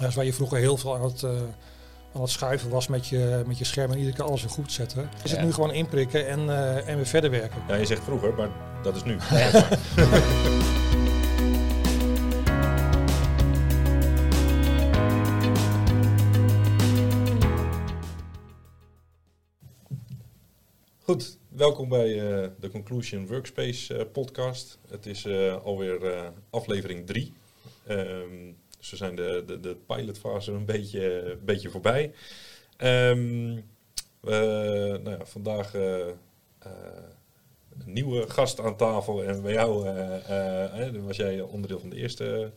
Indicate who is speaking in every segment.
Speaker 1: Ja, dus waar je vroeger heel veel aan het, uh, aan het schuiven was met je, met je scherm en iedere keer alles weer goed zetten. Is het nu gewoon inprikken en, uh, en weer verder werken.
Speaker 2: Ja, je zegt vroeger, maar dat is nu. Goed, welkom bij uh, de Conclusion Workspace uh, podcast. Het is uh, alweer aflevering 3. Um, dus we zijn de, de, de pilotfase een beetje, een beetje voorbij. Um, nou ja, vandaag een nieuwe gast aan tafel. En bij jou dan was jij onderdeel van de eerste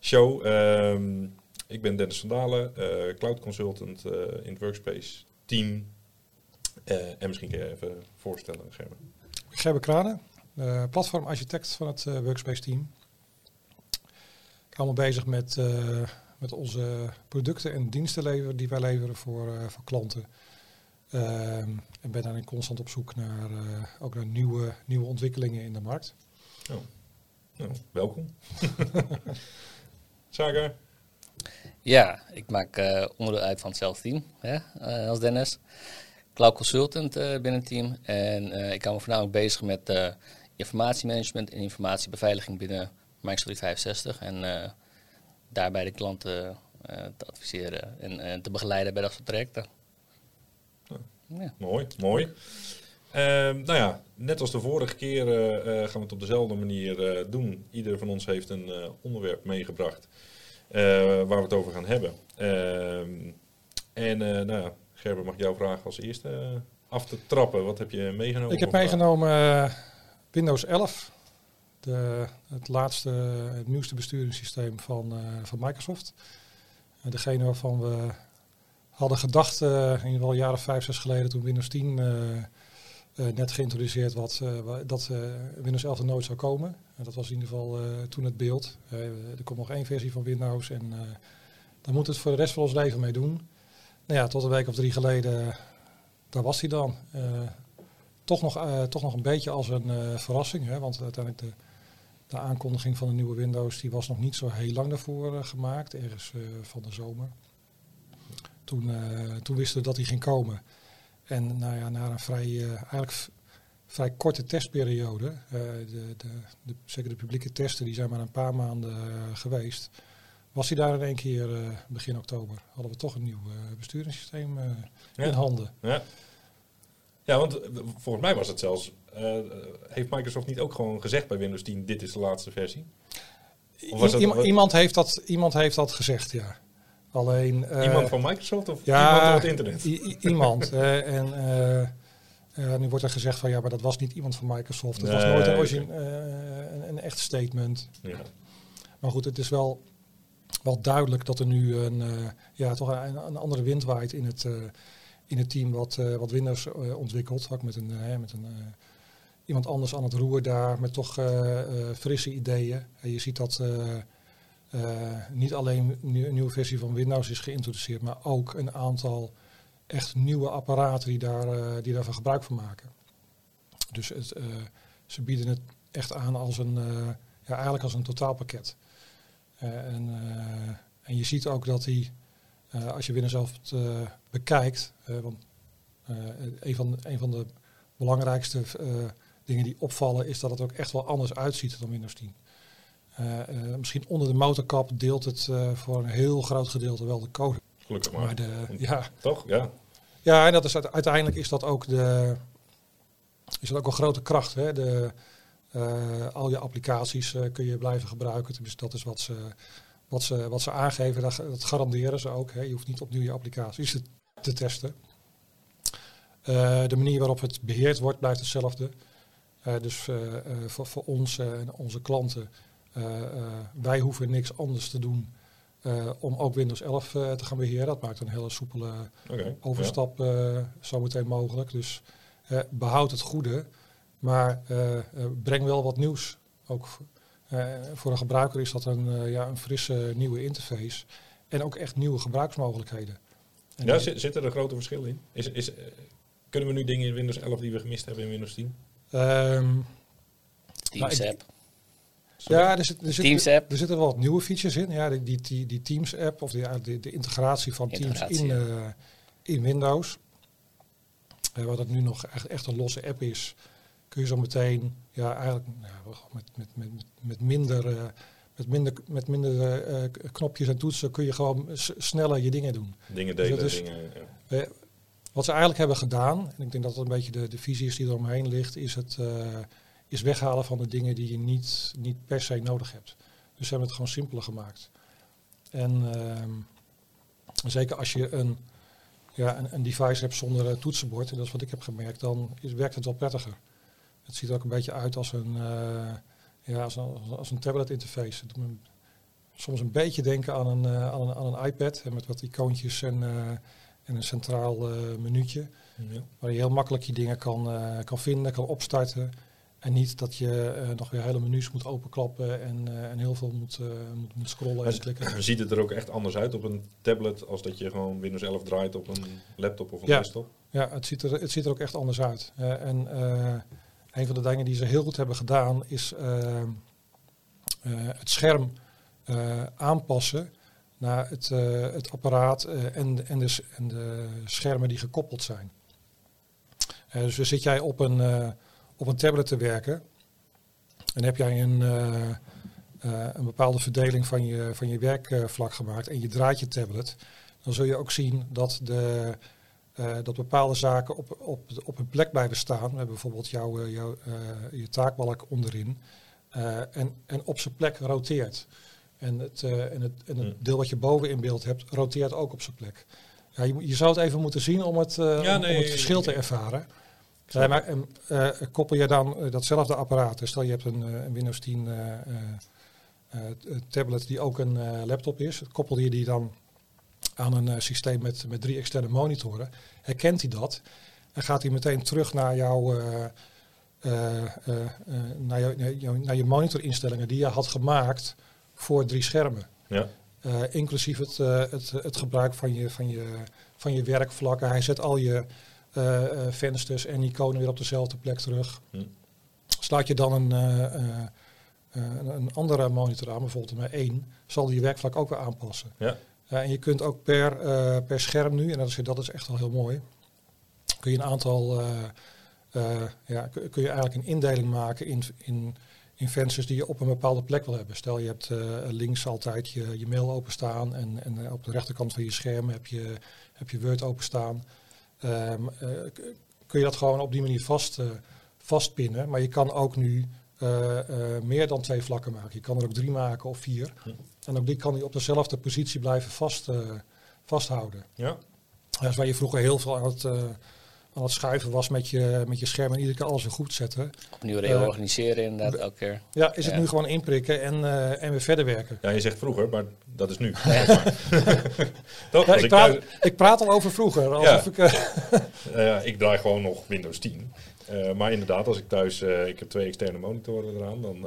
Speaker 2: show. Um, ik ben Dennis van Dalen, cloud consultant in het Workspace team uh, en misschien kun je even voorstellen, Gerben.
Speaker 1: Gerben uh, platformarchitect van het uh, Workspace team. Me bezig met, met onze producten en diensten leveren die wij leveren voor, voor klanten. Ehm, en ben daarin constant op zoek naar, ook naar nieuwe, nieuwe ontwikkelingen in de markt.
Speaker 2: Oh. Nou, welkom. Saga?
Speaker 3: Ja, ik maak onderdeel uit van hetzelfde team hè, als Dennis cloud consultant uh, binnen het team. En uh, ik hou me voornamelijk bezig met uh, informatiemanagement en informatiebeveiliging binnen Microsoft 365. En daarbij de klanten te adviseren en te begeleiden bij dat soort trajecten.
Speaker 2: Ja. Mooi, mooi. Ehm, nou ja, net als de vorige keer gaan we het op dezelfde manier doen. Ieder van ons heeft een onderwerp meegebracht waar we het over gaan hebben. Ehm, en nou ja, Gerber, mag ik jou vragen als eerste eh, af te trappen. Wat heb je meegenomen?
Speaker 1: Ik heb meegenomen uh, Windows 11. Het laatste, het nieuwste besturingssysteem van, uh, van Microsoft. Uh, degene waarvan we hadden gedacht, in ieder geval jaren vijf, zes geleden, toen Windows 10 net geïntroduceerd was, dat Windows 11 er nooit zou komen. En dat was in ieder geval toen het beeld. er komt nog één versie van Windows en daar moet het voor de rest van ons leven mee doen. Nou ja, tot een week of drie geleden, daar was hij dan. Toch, nog, toch nog een beetje als een verrassing, hè, want uiteindelijk de, de aankondiging van de nieuwe Windows die was nog niet zo heel lang daarvoor gemaakt, ergens van de zomer. Toen, toen wisten we dat hij ging komen. En nou ja, na een vrij, eigenlijk vrij korte testperiode, de, de, de, zeker de publieke testen, die zijn maar een paar maanden geweest was hij daar in één keer uh, begin oktober. Hadden we toch een nieuw besturingssysteem ja. in handen.
Speaker 2: Ja. Ja, want volgens mij was het zelfs... heeft Microsoft niet ook gewoon gezegd bij Windows 10... dit is de laatste versie?
Speaker 1: Of iemand, heeft dat, iemand heeft dat gezegd, ja. Alleen,
Speaker 2: iemand van Microsoft of ja, iemand op het internet?
Speaker 1: iemand. en nu wordt er gezegd van ja, maar dat was niet iemand van Microsoft. Het was nooit een, origin, een, een, echt statement. Ja. Maar goed, het is wel wel duidelijk dat er nu een, ja, toch een, een, andere wind waait in het, in het team wat, uh, wat Windows ontwikkelt. Ook met, een, met een, iemand anders aan het roer daar, met toch frisse ideeën. En je ziet dat niet alleen een nieuwe versie van Windows is geïntroduceerd, maar ook een aantal echt nieuwe apparaten die, daar, die daarvan gebruik van maken. Dus het, ze bieden het echt aan als een, ja, eigenlijk als een totaalpakket. Eh, en, eh, je ziet ook dat hij, eh, als je Windows zelf bekijkt, want een, van, een van de belangrijkste dingen die opvallen is dat het ook echt wel anders uitziet dan Windows 10. misschien onder de motorkap deelt het voor een heel groot gedeelte wel de code.
Speaker 2: Gelukkig maar. maar
Speaker 1: de, ja.
Speaker 2: Toch? Ja.
Speaker 1: Ja, en dat is uiteindelijk is dat ook de is dat ook een grote kracht. Hè? De, al je applicaties kun je blijven gebruiken. Dus dat is wat ze, wat ze, wat ze aangeven. Dat, dat garanderen ze ook. Hè. Je hoeft niet opnieuw je applicaties te, te testen. Uh, de manier waarop het beheerd wordt blijft hetzelfde. dus voor, voor ons en onze klanten, wij hoeven niks anders te doen om ook Windows 11 te gaan beheren. Dat maakt een hele soepele okay, overstap ja. zometeen mogelijk. Dus behoud het goede. Maar breng wel wat nieuws. Ook voor een gebruiker is dat een, ja, een frisse nieuwe interface. En ook echt nieuwe gebruiksmogelijkheden.
Speaker 2: En ja, zit, zit er een grote verschil in? Is, is, kunnen we nu dingen in Windows 11 die we gemist hebben in Windows 10? Um,
Speaker 3: Teams app.
Speaker 1: Ja, er, zit, er, zit,
Speaker 3: Teams app.
Speaker 1: er zitten wel wat nieuwe features in. Ja, die, die, die, die Teams app of die, de, de integratie van Teams in, uh, in Windows. Uh, wat het nu nog echt, echt een losse app is, kun je zo meteen ja, eigenlijk nou, met, met, met, met minder, uh, met minder, met minder knopjes en toetsen kun je gewoon sneller je dingen doen.
Speaker 2: Dingen delen, dus dingen, ja.
Speaker 1: Wat ze eigenlijk hebben gedaan, en ik denk dat dat een beetje de, de visie is die er omheen ligt, is het is weghalen van de dingen die je niet, niet per se nodig hebt. Dus ze hebben het gewoon simpeler gemaakt. En uh, zeker als je een, ja, een, een, device hebt zonder toetsenbord, en dat is wat ik heb gemerkt, dan is, werkt het wel prettiger. Het ziet er ook een beetje uit als een, uh, ja, als een, als een tablet interface. Het doet me soms een beetje denken aan een, uh, aan een, aan een iPad met wat icoontjes en, en een centraal menuutje. Ja. Waar je heel makkelijk je dingen kan, kan vinden, kan opstarten. En niet dat je uh, nog weer hele menus moet openklappen en, uh, en heel veel moet, uh, moet, moet, scrollen en klikken.
Speaker 2: Ziet het er ook echt anders uit op een tablet als dat je gewoon Windows 11 draait op een laptop of een ja. desktop?
Speaker 1: Ja, het ziet, er, het ziet er ook echt anders uit. en een van de dingen die ze heel goed hebben gedaan is het scherm aanpassen naar het, het apparaat en, en, de, en de schermen die gekoppeld zijn. dus zit jij op een op een tablet te werken. En heb jij een, een bepaalde verdeling van je, van je werkvlak gemaakt en je draait je tablet, dan zul je ook zien dat, de, uh, dat bepaalde zaken op, op, op een plek blijven staan. We hebben bijvoorbeeld jouw, jouw, je taakbalk onderin en, en op zijn plek roteert. En het, en, het, en het hmm. deel wat je boven in beeld hebt, roteert ook op zijn plek. Ja, je, je zou het even moeten zien om het, ja, nee, om het verschil te ervaren. Ja, maar uh, koppel je dan uh, datzelfde apparaat, stel je hebt een, uh, een Windows 10 tablet die ook een laptop is, koppel je die dan aan een systeem met, met drie externe monitoren, herkent hij dat en gaat hij meteen terug naar, jouw, naar, jou, naar je monitorinstellingen die je had gemaakt voor drie schermen. Ja. inclusief het, het, het gebruik van je, van, je, van je werkvlakken. Hij zet al je vensters en iconen weer op dezelfde plek terug. Hm. Slaat je dan een, een andere monitor aan, bijvoorbeeld met één, zal die je werkvlak ook weer aanpassen. Ja. En je kunt ook per, per scherm nu, en dat is, dat is echt wel heel mooi, kun je een aantal, ja, kun je eigenlijk een indeling maken in, in, in vensters die je op een bepaalde plek wil hebben. Stel je hebt links altijd je, je mail openstaan en, en op de rechterkant van je scherm heb je, heb je Word openstaan. Uh, kun je dat gewoon op die manier vast, vastpinnen. Maar je kan ook nu meer dan twee vlakken maken. Je kan er ook drie maken of vier. En ook die kan die op dezelfde positie blijven vast, vasthouden. Ja. Dat is waar je vroeger heel veel aan het, aan het schuiven was met je, met je scherm en iedere keer alles weer goed zetten.
Speaker 3: Opnieuw reorganiseren inderdaad elke keer.
Speaker 1: Ja, is het nu gewoon inprikken en, en weer verder werken.
Speaker 2: Ja, je zegt vroeger, maar dat is nu.
Speaker 1: Toch, ja, ik, ik, praat, ik, praat, al over vroeger. Alsof
Speaker 2: ik, uh, ik draai gewoon nog Windows 10. Uh, maar inderdaad, als ik thuis, uh, ik heb twee externe monitoren eraan, dan,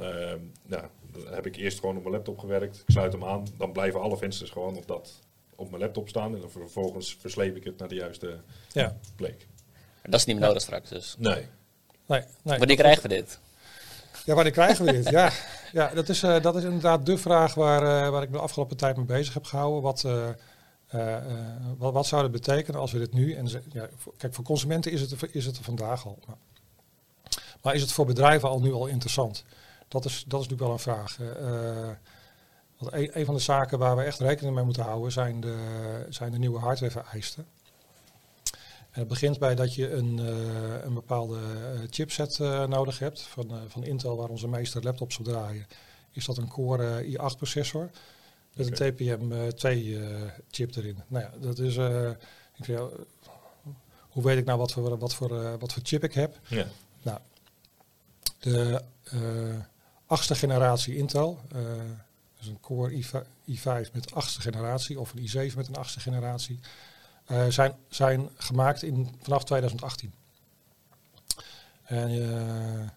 Speaker 2: nou, dan heb ik eerst gewoon op mijn laptop gewerkt. Ik sluit hem aan, dan blijven alle vensters gewoon op, dat, op mijn laptop staan. En dan vervolgens versleep ik het naar de juiste ja. plek.
Speaker 3: Dat is niet meer nodig straks dus.
Speaker 2: Nee.
Speaker 1: nee, nee
Speaker 3: Wanneer krijgen we dit?
Speaker 1: Ja, wanneer krijgen we dit? ja, ja dat, is, uh, dat is inderdaad de vraag waar, uh, waar ik me de afgelopen tijd mee bezig heb gehouden. Wat, uh, wat, wat, zou het betekenen als we dit nu... En ja, voor, kijk, voor consumenten is het, is het er vandaag al. Maar, maar, is het voor bedrijven al nu al interessant? Dat is, dat is natuurlijk wel een vraag. want een, een, van de zaken waar we echt rekening mee moeten houden... zijn de, zijn de nieuwe hardware-vereisten. En het begint bij dat je een, uh, een bepaalde uh, chipset uh, nodig hebt. Van, van Intel, waar onze meeste laptops op draaien, is dat een Core i8 processor. Met okay. een TPM 2 chip erin. Nou ja, dat is. ik hoe weet ik nou wat voor, wat voor, wat voor chip ik heb? Ja. Nou, de achtste generatie Intel. dus een Core i5, i5 met achtste generatie of een i7 met een achtste generatie. Uh, zijn, zijn gemaakt in, vanaf 2018. En uh,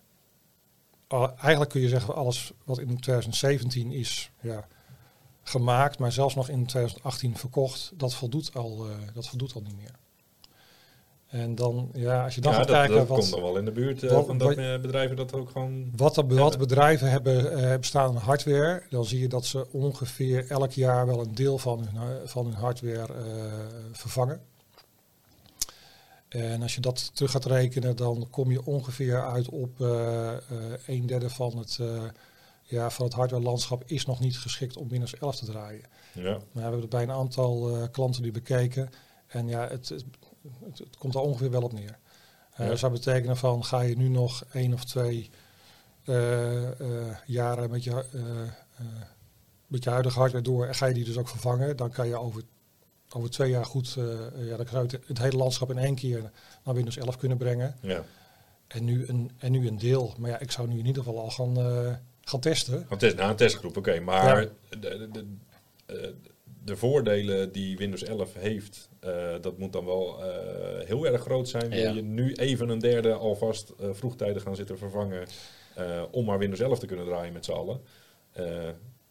Speaker 1: eigenlijk kun je zeggen, alles wat in 2017 is ja, gemaakt, maar zelfs nog in 2018 verkocht, dat voldoet al, uh, dat voldoet al niet meer. En dan, ja, als je dan gaat kijken...
Speaker 2: dat wat, komt dan wel in de buurt wat, van dat bedrijven dat ook gewoon...
Speaker 1: Wat, wat bedrijven hebben, hebben staan in hardware, dan zie je dat ze ongeveer elk jaar wel een deel van hun, van hun hardware vervangen. En als je dat terug gaat rekenen, dan kom je ongeveer uit op een derde van het, ja, van het hardware landschap is nog niet geschikt om Windows 11 te draaien. Ja. Maar we hebben het bij een aantal klanten die bekeken. En ja, het, het, het, komt er ongeveer wel op neer. Ja. Dat zou betekenen van ga je nu nog één of twee jaren met je, met je huidige hardware door en ga je die dus ook vervangen, dan kan je over over twee jaar goed, uh, ja, dan je het hele landschap in één keer naar Windows 11 kunnen brengen. Ja. En, nu een, en nu een deel. Maar ja, ik zou nu in ieder geval al gaan, uh, gaan testen.
Speaker 2: Gaan testen, nou, een testgroep, oké. Maar de, de, de, eh, de, voordelen die Windows 11 heeft, dat moet dan wel heel erg groot zijn. Wil je nu even een derde alvast vroegtijdig gaan zitten vervangen om maar Windows 11 te kunnen draaien met z'n allen.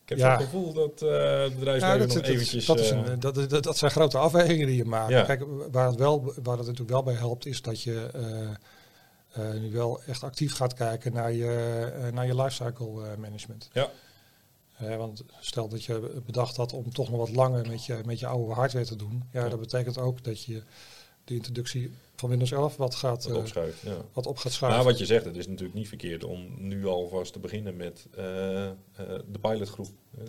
Speaker 2: Ik heb ja. het gevoel dat uh, het bedrijfsleven ja, dat, nog eventjes...
Speaker 1: Dat, is een, uh, dat, dat, dat, zijn grote afwegingen die je maakt. Ja. Kijk, waar het, wel, waar het natuurlijk wel bij helpt, is dat je uh, nu wel echt actief gaat kijken naar je, naar je lifecycle management. Ja. Want stel dat je bedacht had om toch nog wat langer met je, met je oude hardware te doen. Ja, dat betekent ook dat je de introductie van Windows 11 wat gaat
Speaker 2: wat, opschuift,
Speaker 1: ja. wat op gaat schuiven.
Speaker 2: Maar wat je zegt, het is natuurlijk niet verkeerd om nu alvast te beginnen met uh, uh, de pilotgroep. Uh,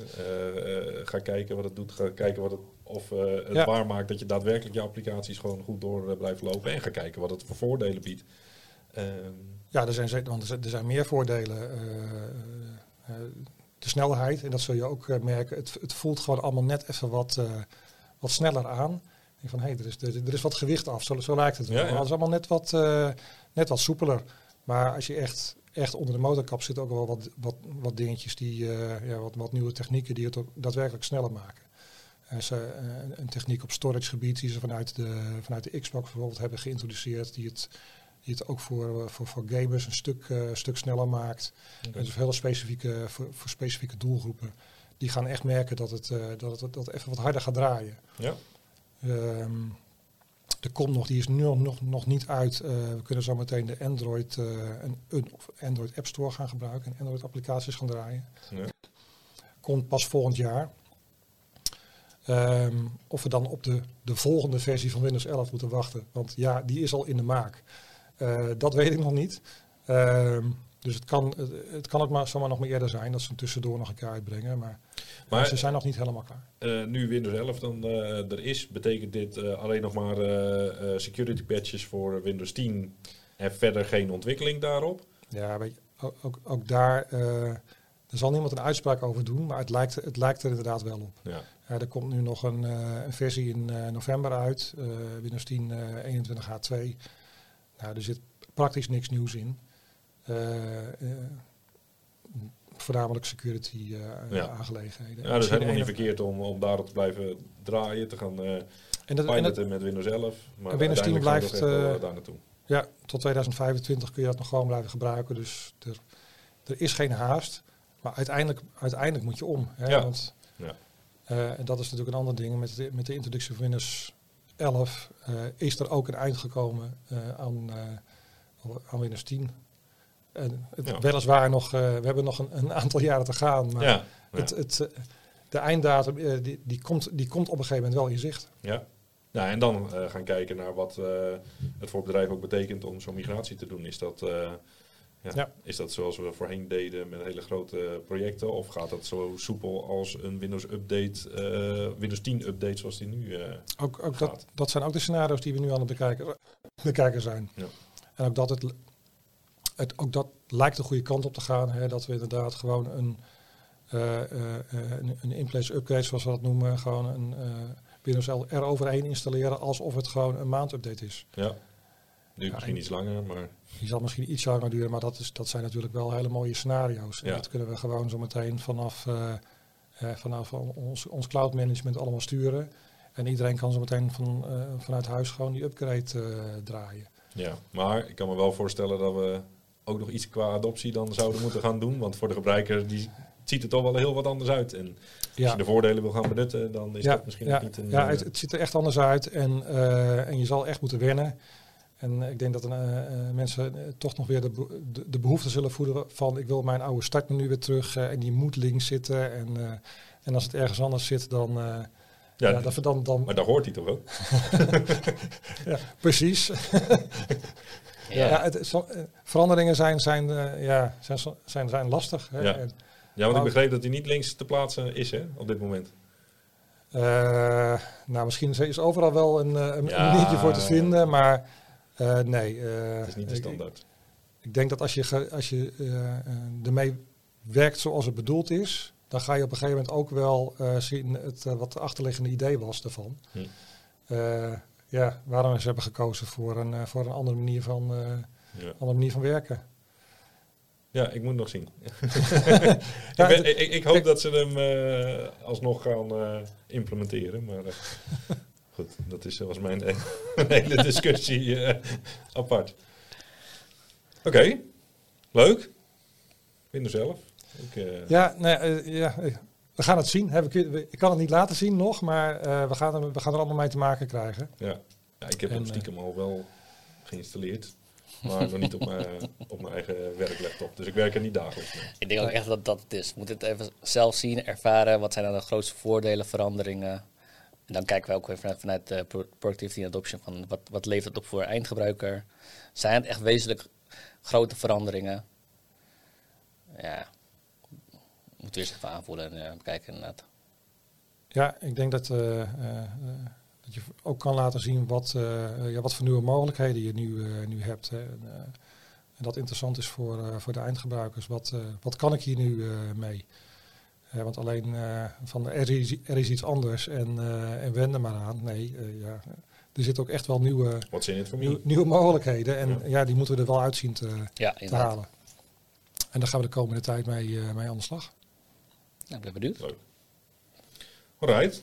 Speaker 2: ga kijken wat het doet, ga kijken wat het, of het ja. waar maakt dat je daadwerkelijk je applicaties gewoon goed door blijft lopen. En ga kijken wat het voor voordelen biedt.
Speaker 1: Ehm, ja, er zijn, want er zijn meer voordelen. De snelheid, en dat zul je ook merken, het, het voelt gewoon allemaal net even wat, wat sneller aan van hé, hey, er, is, er, is wat gewicht af. Zo, zo lijkt het wel. Ja, ja. Het is allemaal net wat, uh, net wat soepeler. Maar als je echt, echt onder de motorkap zit, ook wel wat, wat, wat dingetjes die, ja, wat, wat nieuwe technieken die het ook daadwerkelijk sneller maken. Er is een techniek op storage gebied die ze vanuit de, vanuit de Xbox bijvoorbeeld hebben geïntroduceerd, die het, die het ook voor, voor, voor gamers een stuk, stuk sneller maakt. Dus hele specifieke, voor, voor specifieke doelgroepen. Die gaan echt merken dat het, dat het dat even wat harder gaat draaien. Ja. Um, er komt nog, die is nu nog, nog niet uit. Uh, we kunnen zo meteen de Android, uh, een, een Android App Store gaan gebruiken en Android applicaties gaan draaien. Ja. Komt pas volgend jaar. Um, of we dan op de, de volgende versie van Windows 11 moeten wachten. Want ja, die is al in de maak. Uh, dat weet ik nog niet. Um, dus het kan, het kan ook maar zomaar nog meer eerder zijn dat ze hem tussendoor nog een keer uitbrengen. Maar, maar ze zijn nog niet helemaal klaar.
Speaker 2: Uh, nu Windows 11 dan uh, er is, betekent dit alleen nog maar security patches voor Windows 10 en verder geen ontwikkeling daarop?
Speaker 1: Ja, weet je, ook, ook, ook daar, er zal niemand een uitspraak over doen, maar het lijkt, het lijkt er inderdaad wel op. Ja. er komt nu nog een, een versie in november uit, Windows 10 21H2. Nou, er zit praktisch niks nieuws in. Eh, eh, voornamelijk security eh, ja. aangelegenheden.
Speaker 2: Ja, dat is helemaal niet verkeerd om, om daarop te blijven draaien, te gaan en dat, piloten met Windows 11.
Speaker 1: Maar Windows 10 blijft daar naartoe. Ja, tot 2025 kun je dat nog gewoon blijven gebruiken. Dus er, er is geen haast. Maar uiteindelijk, uiteindelijk moet je om. Hè, ja. Want, ja. Uh, en dat is natuurlijk een ander ding. Met de, met de introductie van Windows 11 uh, is er ook een eind gekomen aan, aan Windows 10. En het, Weliswaar nog, we hebben nog een, een, aantal jaren te gaan, maar ja, Het, het, eh, de einddatum die, die, komt, die komt op een gegeven moment wel in zicht.
Speaker 2: Ja, nou, en dan uh, gaan kijken naar wat het voor bedrijf ook betekent om zo'n migratie te doen. Is dat, ja, ja. is dat zoals we voorheen deden met hele grote projecten? Of gaat dat zo soepel als een Windows Update, Windows 10 update zoals die nu
Speaker 1: ook, ook dat, dat zijn ook de scenario's die we nu aan het bekijken, bekijken zijn. Ja. En ook dat het het, ook dat lijkt de goede kant op te gaan. Hè, dat we inderdaad gewoon een, uh, een, een in-place upgrade, zoals we dat noemen, gewoon een Windows er overheen installeren alsof het gewoon een maandupdate is.
Speaker 2: Ja. Nu misschien iets langer, maar...
Speaker 1: Die zal misschien iets langer duren, maar dat, is, dat zijn natuurlijk wel hele mooie scenario's. En dat kunnen we gewoon zo meteen vanaf, vanaf ons, ons cloud management allemaal sturen. En iedereen kan zo meteen van, vanuit huis gewoon die upgrade draaien.
Speaker 2: Ja, maar ik kan me wel voorstellen dat we ook nog iets qua adoptie dan zouden moeten gaan doen. Want voor de gebruiker die ziet het toch wel heel wat anders uit. En als je de voordelen wil gaan benutten, dan is dat misschien
Speaker 1: ja,
Speaker 2: niet een...
Speaker 1: Ja, het, het, ziet er echt anders uit en, uh, en je zal echt moeten wennen. En ik denk dat mensen toch nog weer de, de, behoefte zullen voeden van ik wil mijn oude startmenu weer terug en die moet links zitten. En, en als het ergens anders zit, dan,
Speaker 2: ja, ja dat, dan, dan... Maar daar hoort hij toch ook?
Speaker 1: ja, precies. ja, ja het, veranderingen zijn, zijn, ja, zijn, zijn, zijn lastig. Hè?
Speaker 2: Ja. En, ja, want ik begreep dat hij niet links te plaatsen is hè, op dit moment.
Speaker 1: Uh, nou, misschien is overal wel een, eh, een ja, voor te vinden, maar uh, nee.
Speaker 2: het is niet de standaard.
Speaker 1: Ik, ik, denk dat als je, als je ermee werkt zoals het bedoeld is, dan ga je op een gegeven moment ook wel zien het, wat de achterliggende idee was daarvan. Hm. ja, waarom ze hebben gekozen voor een, voor een andere manier van, ja. andere manier van werken.
Speaker 2: Ja, ik moet nog zien. ja, ik, ik, ik, hoop dat ze hem alsnog gaan implementeren. Maar goed, dat is zoals mijn hele discussie apart. Oké, okay. leuk. Vind er zelf.
Speaker 1: Ik, ja, nee, ja, we gaan het zien. Ik kan het niet laten zien nog, maar we, gaan er, we gaan er allemaal mee te maken krijgen.
Speaker 2: Ja, ja ik heb hem stiekem al wel geïnstalleerd. Maar nog niet op mijn, op mijn eigen werklaptop. Dus ik werk er niet dagelijks mee.
Speaker 3: Ik denk ook echt dat dat het is. Moet het even zelf zien, ervaren. Wat zijn dan de grootste voordelen, veranderingen? En dan kijken we ook weer vanuit, vanuit de productivity en adoption van wat, wat levert het op voor eindgebruiker. Zijn het echt wezenlijk grote veranderingen? Ja, moeten we eerst even aanvoelen en uh, bekijken inderdaad.
Speaker 1: Ja, ik denk dat uh, dat je ook kan laten zien wat, ja, wat voor nieuwe mogelijkheden je nu, nu hebt. En, en, dat interessant is voor, voor de eindgebruikers. Wat, wat kan ik hier nu mee? Want alleen van er is, er is iets anders en, en wend er maar aan. Nee, ja, er zitten ook echt wel nieuwe, nieuw, nieuwe mogelijkheden. En ja. ja. die moeten we er wel uitzien te, ja, te halen. En daar gaan we de komende tijd mee, mee aan de slag.
Speaker 3: Nou, ik ben benieuwd.
Speaker 2: Leuk. Alright.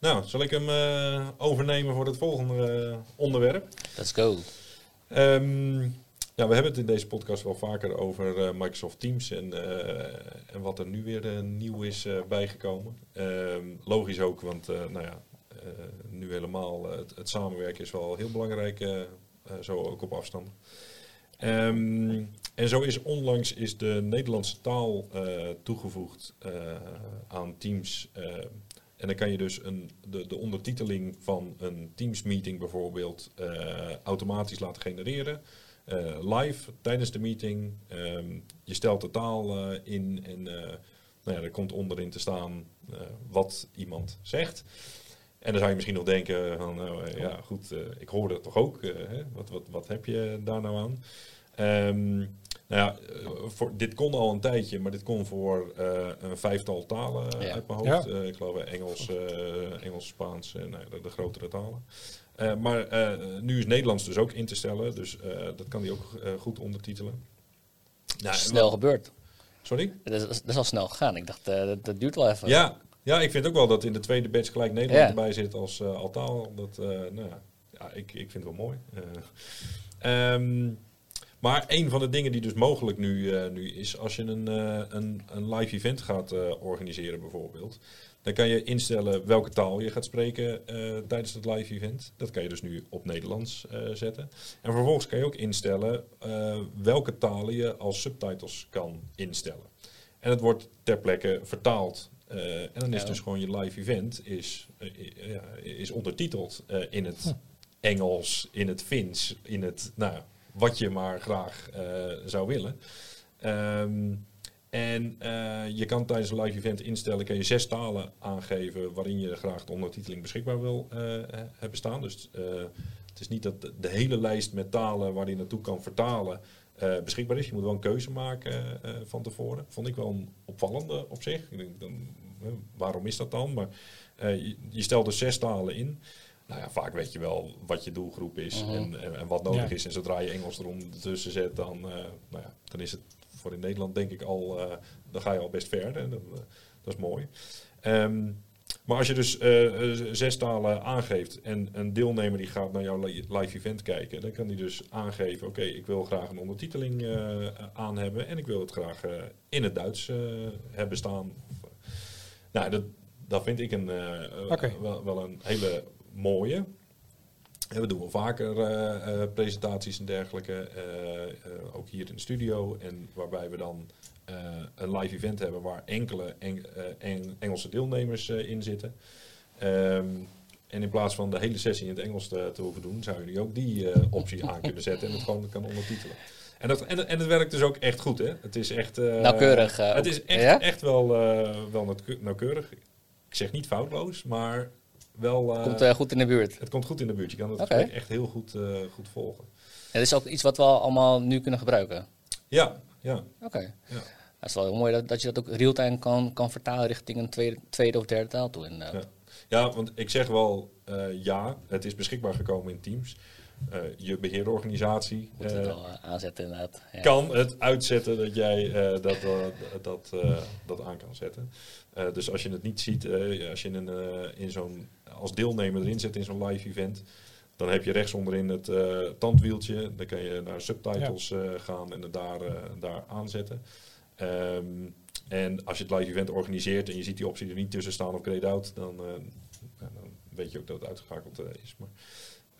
Speaker 2: Nou, zal ik hem uh, overnemen voor het volgende uh, onderwerp?
Speaker 3: Let's go.
Speaker 2: Um, ja, we hebben het in deze podcast wel vaker over uh, Microsoft Teams en, en wat er nu weer nieuw is bijgekomen. Um, logisch ook, want nou ja, nu helemaal het, samenwerken is wel heel belangrijk, zo ook op afstand. Um, en zo is onlangs is de Nederlandse taal toegevoegd aan Teams en dan kan je dus een, de, de ondertiteling van een Teams meeting bijvoorbeeld automatisch laten genereren. Uh, live tijdens de meeting. Um, je stelt de taal uh, in en nou ja, er komt onderin te staan wat iemand zegt. En dan zou je misschien nog denken van, nou, ja goed, ik hoorde het toch ook. Hè? Wat, wat, wat heb je daar nou aan? Um, nou ja, eh, voor, dit kon al een tijdje, maar dit kon voor uh, een vijftal talen uit mijn hoofd. Ja. Uh, ik geloof Engels, uh, Engels Spaans en de, de, grotere talen. maar nu is Nederlands dus ook in te stellen, dus dat kan hij ook goed ondertitelen.
Speaker 3: Nou, snel gebeurd.
Speaker 2: Sorry?
Speaker 3: Dat is, dat is al snel gegaan. Ik dacht, dat, dat, duurt wel even.
Speaker 2: Ja, ja, ik vind ook wel dat in de tweede batch gelijk Nederland erbij zit als altaal. Dat, nou ja, ik, ik vind het wel mooi. Um, maar een van de dingen die dus mogelijk nu, uh, nu is, als je een, uh, een, een live event gaat uh, organiseren bijvoorbeeld, dan kan je instellen welke taal je gaat spreken tijdens het live event. Dat kan je dus nu op Nederlands zetten. En vervolgens kan je ook instellen welke talen je als subtitles kan instellen. En het wordt ter plekke vertaald. en dan is dus gewoon je live event is, is ondertiteld in het hm. Engels, in het Fins, in het... Nou, wat je maar graag uh, zou willen. Um, en uh, je kan tijdens een live event instellen, kan je zes talen aangeven waarin je graag de ondertiteling beschikbaar wil uh, hebben staan. Dus het is niet dat de, hele lijst met talen waar je naartoe kan vertalen beschikbaar is. Je moet wel een keuze maken van tevoren. Vond ik wel een opvallende op zich. Ik denk, dan, waarom is dat dan? Maar je, je stelt dus zes talen in nou ja, vaak weet je wel wat je doelgroep is mhm. en, en, wat nodig is. En zodra je Engels ertussen zet, dan, uh, nou ja, dan is het voor in Nederland denk ik al, uh, dan ga je al best ver. Hè? Dat, uh, dat, is mooi. Um, maar als je dus zes talen aangeeft en een deelnemer die gaat naar jouw live event kijken, dan kan die dus aangeven, oké, ik wil graag een ondertiteling aan hebben en ik wil het graag in het Duits hebben staan. Nou, dat, dat vind ik een, okay. wel, wel een hele mooie. we doen wel vaker presentaties en dergelijke, ook hier in de studio. En waarbij we dan een live event hebben waar enkele Engelse deelnemers in zitten. Ehm, en in plaats van de hele sessie in het Engels te, te hoeven doen, zou je ook die optie aan kunnen zetten en het gewoon kan ondertitelen. En, dat, en, en het werkt dus ook echt goed, hè? Het is echt... Uh,
Speaker 3: nauwkeurig.
Speaker 2: Uh, het is echt, echt wel, uh, wel nauwkeurig. Ik zeg niet foutloos, maar wel...
Speaker 3: Het komt goed in de buurt.
Speaker 2: Het komt goed in de buurt. Je kan het okay. echt heel goed, goed volgen.
Speaker 3: En dat is ook iets wat we allemaal nu kunnen gebruiken?
Speaker 2: Ja, ja.
Speaker 3: Oké. Okay. Ja. Dat is wel heel mooi dat, dat je dat ook real-time kan, kan vertalen richting een tweede, tweede of derde taal toe.
Speaker 2: Ja. ja, want ik zeg wel ja, het is beschikbaar gekomen in Teams. Uh, je beheerorganisatie
Speaker 3: Moet het uh, aanzetten inderdaad.
Speaker 2: Ja. kan het uitzetten dat jij uh, dat, dat, dat aan kan zetten. dus als je het niet ziet, als je in, een, in zo'n, als deelnemer erin zit in zo'n live event, dan heb je rechts onderin het tandwieltje. Dan kan je naar subtitles ja. gaan en het daar, daar aanzetten. Um, en als je het live event organiseert en je ziet die optie er niet tussen staan of grade out, dan, dan weet je ook dat het uitgeschakeld is. Maar,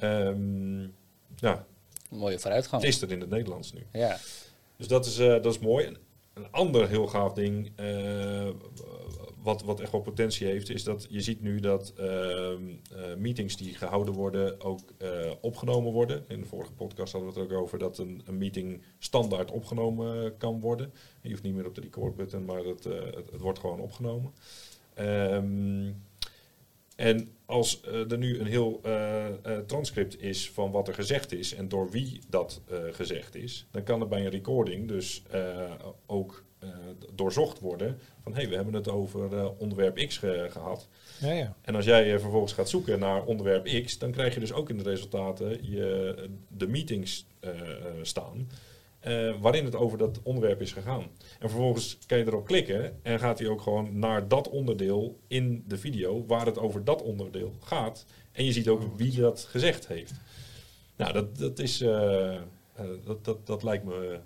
Speaker 2: Um, ja.
Speaker 3: Mooie vooruitgang.
Speaker 2: Het is er in het Nederlands nu.
Speaker 3: Ja.
Speaker 2: Dus dat is, uh, dat is mooi. En een ander heel gaaf ding, uh, wat, wat echt wel potentie heeft, is dat je ziet nu dat uh, meetings die gehouden worden ook opgenomen worden. In de vorige podcast hadden we het ook over dat een, een meeting standaard opgenomen kan worden. Je hoeft niet meer op de record button, maar het, het, het, wordt gewoon opgenomen. Um, en als uh, er nu een heel uh, uh, transcript is van wat er gezegd is en door wie dat gezegd is, dan kan er bij een recording dus ook doorzocht worden van hé, hey, we hebben het over onderwerp X gehad.
Speaker 1: Ja, ja.
Speaker 2: En als jij vervolgens gaat zoeken naar onderwerp X, dan krijg je dus ook in de resultaten je, de meetings staan. Uh, waarin het over dat onderwerp is gegaan. En vervolgens kan je erop klikken en gaat hij ook gewoon naar dat onderdeel in de video waar het over dat onderdeel gaat. En je ziet ook wie dat gezegd heeft. Nou, dat, dat is. Uh, uh, dat, dat, dat lijkt me,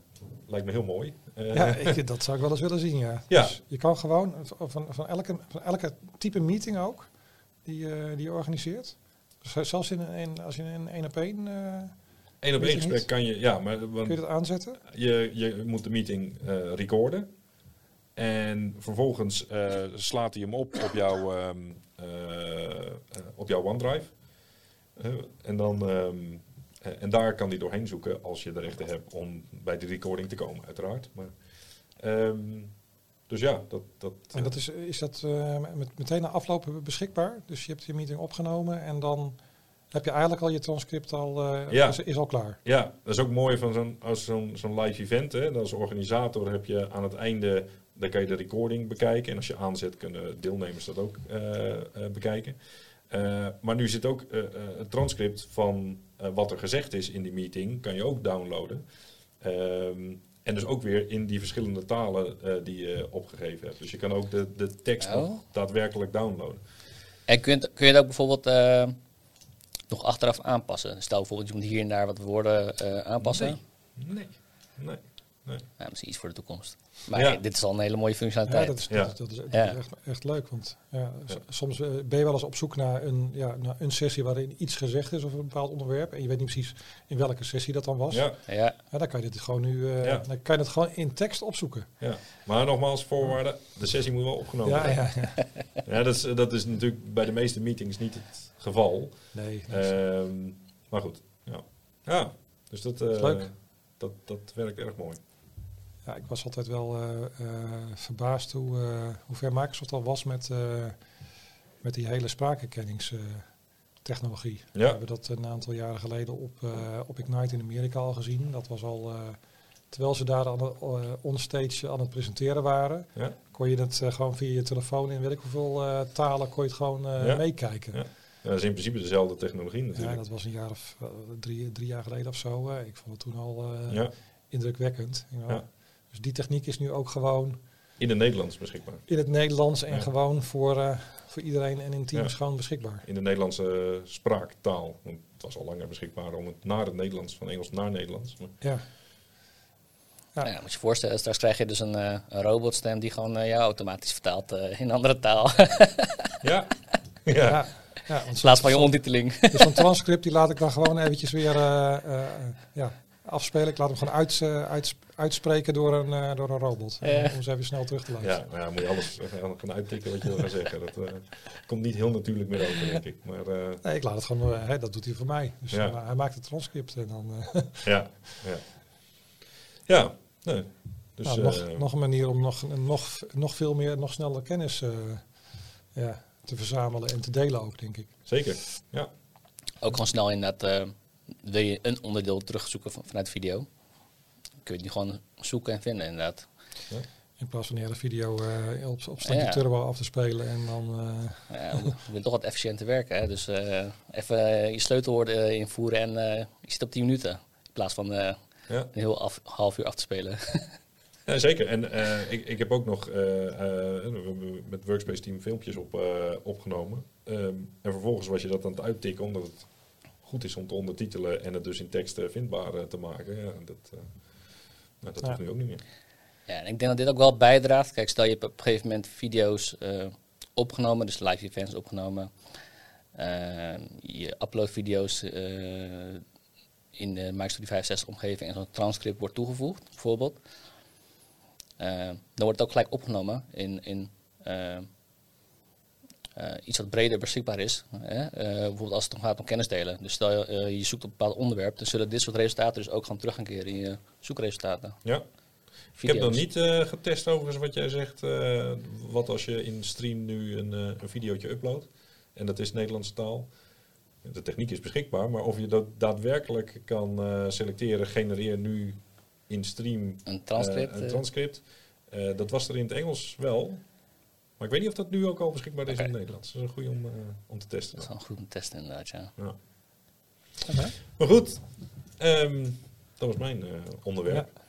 Speaker 2: lijkt me heel mooi.
Speaker 1: ja, ik, dat zou ik wel eens willen zien, ja.
Speaker 2: ja.
Speaker 1: Dus je kan gewoon van, van, elke, van elke type meeting ook, die, die je organiseert. Zelfs in, in, als je een één op één
Speaker 2: Eén op één gesprek kan je, ja, maar
Speaker 1: want kun je dat aanzetten?
Speaker 2: Je, je moet de meeting uh, recorden. En vervolgens uh, slaat hij hem op op jouw, um, uh, op jouw OneDrive. en, dan, um, en daar kan hij doorheen zoeken als je de rechten hebt om bij de recording te komen, uiteraard. Maar, um, dus ja, dat. dat
Speaker 1: en dat is, is dat met, meteen na afloop beschikbaar? Dus je hebt je meeting opgenomen en dan heb je eigenlijk al je transcript al, uh,
Speaker 2: ja.
Speaker 1: is, is, al klaar.
Speaker 2: Ja, dat is ook mooi van zo'n zo'n zo'n live event. Hè. Als organisator heb je aan het einde, dan kan je de recording bekijken. En als je aanzet, kunnen deelnemers dat ook uh, uh, bekijken. maar nu zit ook het transcript van wat er gezegd is in die meeting, kan je ook downloaden. Um, en dus ook weer in die verschillende talen die je opgegeven hebt. Dus je kan ook de, de tekst oh. daadwerkelijk downloaden.
Speaker 3: En kun je, kun je dat ook bijvoorbeeld nog achteraf aanpassen? Stel bijvoorbeeld, je moet hier en daar wat woorden uh, aanpassen.
Speaker 2: Nee, nee. Nee.
Speaker 3: Ja, misschien iets voor de toekomst. Maar ja. dit is al een hele mooie functionaliteit.
Speaker 1: Ja, dat is, dat, is, dat is, dat is echt, echt, leuk. Want ja, soms eh, ben je wel eens op zoek naar een, ja, naar een sessie waarin iets gezegd is over een bepaald onderwerp. En je weet niet precies in welke sessie dat dan was.
Speaker 2: Ja.
Speaker 3: Ja.
Speaker 1: dan kan je dit gewoon nu uh, dan kan je het gewoon in tekst opzoeken.
Speaker 2: Ja. Maar nogmaals, voorwaarden, de sessie moet wel opgenomen worden. Ja, ja. ja dat, is, dat is natuurlijk bij de meeste meetings niet het geval.
Speaker 1: Nee.
Speaker 2: Ehm, maar goed, ja. Ja, dus dat, uh,
Speaker 1: leuk.
Speaker 2: Dat, dat werkt erg mooi.
Speaker 1: Ja, ik was altijd wel uh, uh, verbaasd hoe, hoe ver Microsoft al was met, met die hele spraakherkenningstechnologie.
Speaker 2: Ja.
Speaker 1: We hebben dat een aantal jaren geleden op, op Ignite in Amerika al gezien. Dat was al, terwijl ze daar aan het, onstage aan het presenteren waren,
Speaker 2: ja.
Speaker 1: kon je het gewoon via je telefoon in weet ik hoeveel talen kon je het gewoon
Speaker 2: ja.
Speaker 1: meekijken.
Speaker 2: Ja. Ja, dat is in principe dezelfde technologie natuurlijk.
Speaker 1: Ja, dat was een jaar of drie, drie jaar geleden of zo. Ik vond het toen al indrukwekkend. Ja. Dus die techniek is nu ook gewoon...
Speaker 2: In het Nederlands beschikbaar.
Speaker 1: In het Nederlands en gewoon voor, voor iedereen en in teams gewoon beschikbaar.
Speaker 2: In de Nederlandse spraaktaal. Want het was al langer beschikbaar om het naar het Nederlands, van Engels naar Nederlands. Maar
Speaker 1: ja.
Speaker 3: Ja. ja, moet je voorstellen, straks krijg je dus een, een robotstem die gewoon jou automatisch vertaalt in een andere taal.
Speaker 2: ja. ja.
Speaker 3: Ja, in plaats van je ondertiteling.
Speaker 1: Dus zo'n transcript die laat ik dan gewoon eventjes weer ja, afspelen. Ik laat hem gewoon uit, uit, uitspreken door een, uh, door een robot. Uh, om ze even snel terug te luisteren.
Speaker 2: Ja, nou ja, moet je alles gaan uittikken wat je wil gaan zeggen. Dat uh, komt niet heel natuurlijk meer over, denk ik. Maar,
Speaker 1: nee, ik laat het gewoon, hey, dat doet hij voor mij. Dus ja. hij maakt het transcript en dan...
Speaker 2: ja, ja. Ja, nee.
Speaker 1: Dus, nou, nog, nog een manier om nog, nog, nog veel meer, nog sneller kennis ja, te verzamelen en te delen ook, denk ik.
Speaker 2: Zeker, ja.
Speaker 3: Ook gewoon snel inderdaad, wil je een onderdeel terugzoeken vanuit video kun je die gewoon zoeken en vinden inderdaad. Ja.
Speaker 1: In plaats van de hele video uh, op, op standje turbo af te spelen en dan...
Speaker 3: Uh... Ja, je wil toch wat efficiënter werken. Hè? Dus uh, even je sleutelwoorden invoeren en je zit op 10 minuten. In plaats van ja. een heel af, half uur af te spelen.
Speaker 2: Ja, zeker. En ik, ik heb ook nog met Workspace Team filmpjes op, opgenomen. Um, en vervolgens was je dat aan het uittikken omdat het goed is om te ondertitelen en het dus in tekst vindbaar te maken. Ja, dat, maar dat ja. nu ook niet meer.
Speaker 3: Ja, en ik denk dat dit ook wel bijdraagt. Kijk, stel je hebt op een gegeven moment video's uh, opgenomen, dus live events opgenomen. Uh, je upload video's uh, in de Microsoft 65 omgeving en zo'n transcript wordt toegevoegd, bijvoorbeeld. dan wordt het ook gelijk opgenomen in, in iets wat breder beschikbaar is. Hè? bijvoorbeeld als het gaat om kennis delen. Dus stel je, je zoekt op een bepaald onderwerp, dan zullen dit soort resultaten dus ook gaan terug gaan keren in je zoekresultaten.
Speaker 2: Ja. Ik heb nog niet getest overigens wat jij zegt. Wat als je in stream nu een, een videootje uploadt. En dat is Nederlandse taal. De techniek is beschikbaar. Maar of je dat daadwerkelijk kan selecteren. Genereer nu in stream
Speaker 3: een transcript.
Speaker 2: een transcript. dat was er in het Engels wel. Maar ik weet niet of dat nu ook al beschikbaar is in het Nederlands. Dat is een goede om, om te testen.
Speaker 3: Dat is wel goed om te testen inderdaad, ja.
Speaker 2: ja. Maar goed. Um, dat was mijn uh, onderwerp.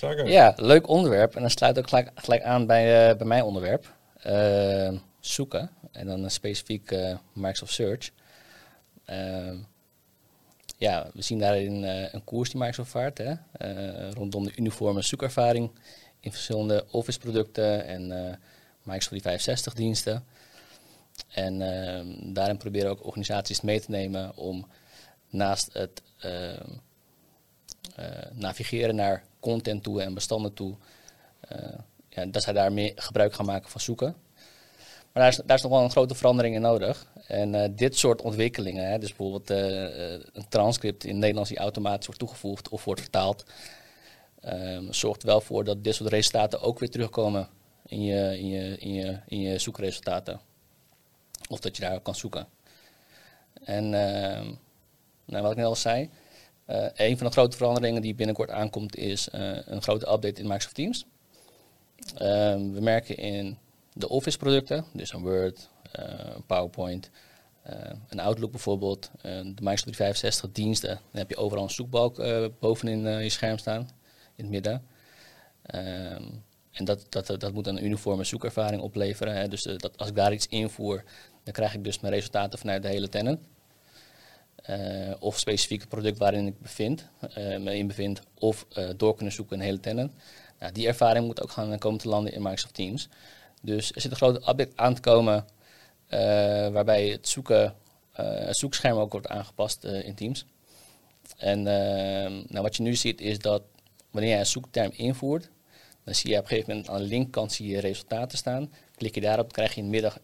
Speaker 3: Ja. ja. leuk onderwerp. En dan sluit ook gelijk, gelijk aan bij, uh, bij mijn onderwerp. Uh, zoeken. En dan specifiek Microsoft Search. Ehm, ja, we zien daarin een koers die Microsoft vaart. Hè? rondom de uniforme zoekervaring in verschillende Office producten en Microsoft 365 diensten. En ehm, daarin proberen ook organisaties mee te nemen om naast het uh, navigeren naar content toe en bestanden toe. Uh, ja, dat zij daar meer gebruik gaan maken van zoeken. Maar daar is, daar is nog wel een grote verandering in nodig. En uh, dit soort ontwikkelingen, hè, dus bijvoorbeeld een transcript in Nederlands die automatisch wordt toegevoegd of wordt vertaald, ehm, zorgt wel voor dat dit soort resultaten ook weer terugkomen in je, in je, in je, in je zoekresultaten. Of dat je daar kan zoeken. En uh, nou, wat ik net al zei, uh, een van de grote veranderingen die binnenkort aankomt is uh, een grote update in Microsoft Teams. Uh, we merken in de Office producten, dus een Word, uh, PowerPoint, een Outlook bijvoorbeeld, de Microsoft 365 diensten. Dan heb je overal een zoekbalk bovenin je scherm staan, in het midden. Ehm, en dat, dat, dat moet een uniforme zoekervaring opleveren. Hè. Dus dat als ik daar iets invoer, dan krijg ik dus mijn resultaten vanuit de hele tenant. Uh, of specifieke product waarin ik bevind, uh, me in bevind, of door kunnen zoeken een hele tenant. Nou, die ervaring moet ook gaan komen te landen in Microsoft Teams. Dus er zit een grote update aan te komen waarbij het, zoeken, het zoekscherm ook wordt aangepast in Teams. En nou, wat je nu ziet is dat wanneer je een zoekterm invoert, dan zie je op een gegeven moment aan de linkerkant zie je resultaten staan. Klik je daarop, krijg je in de middag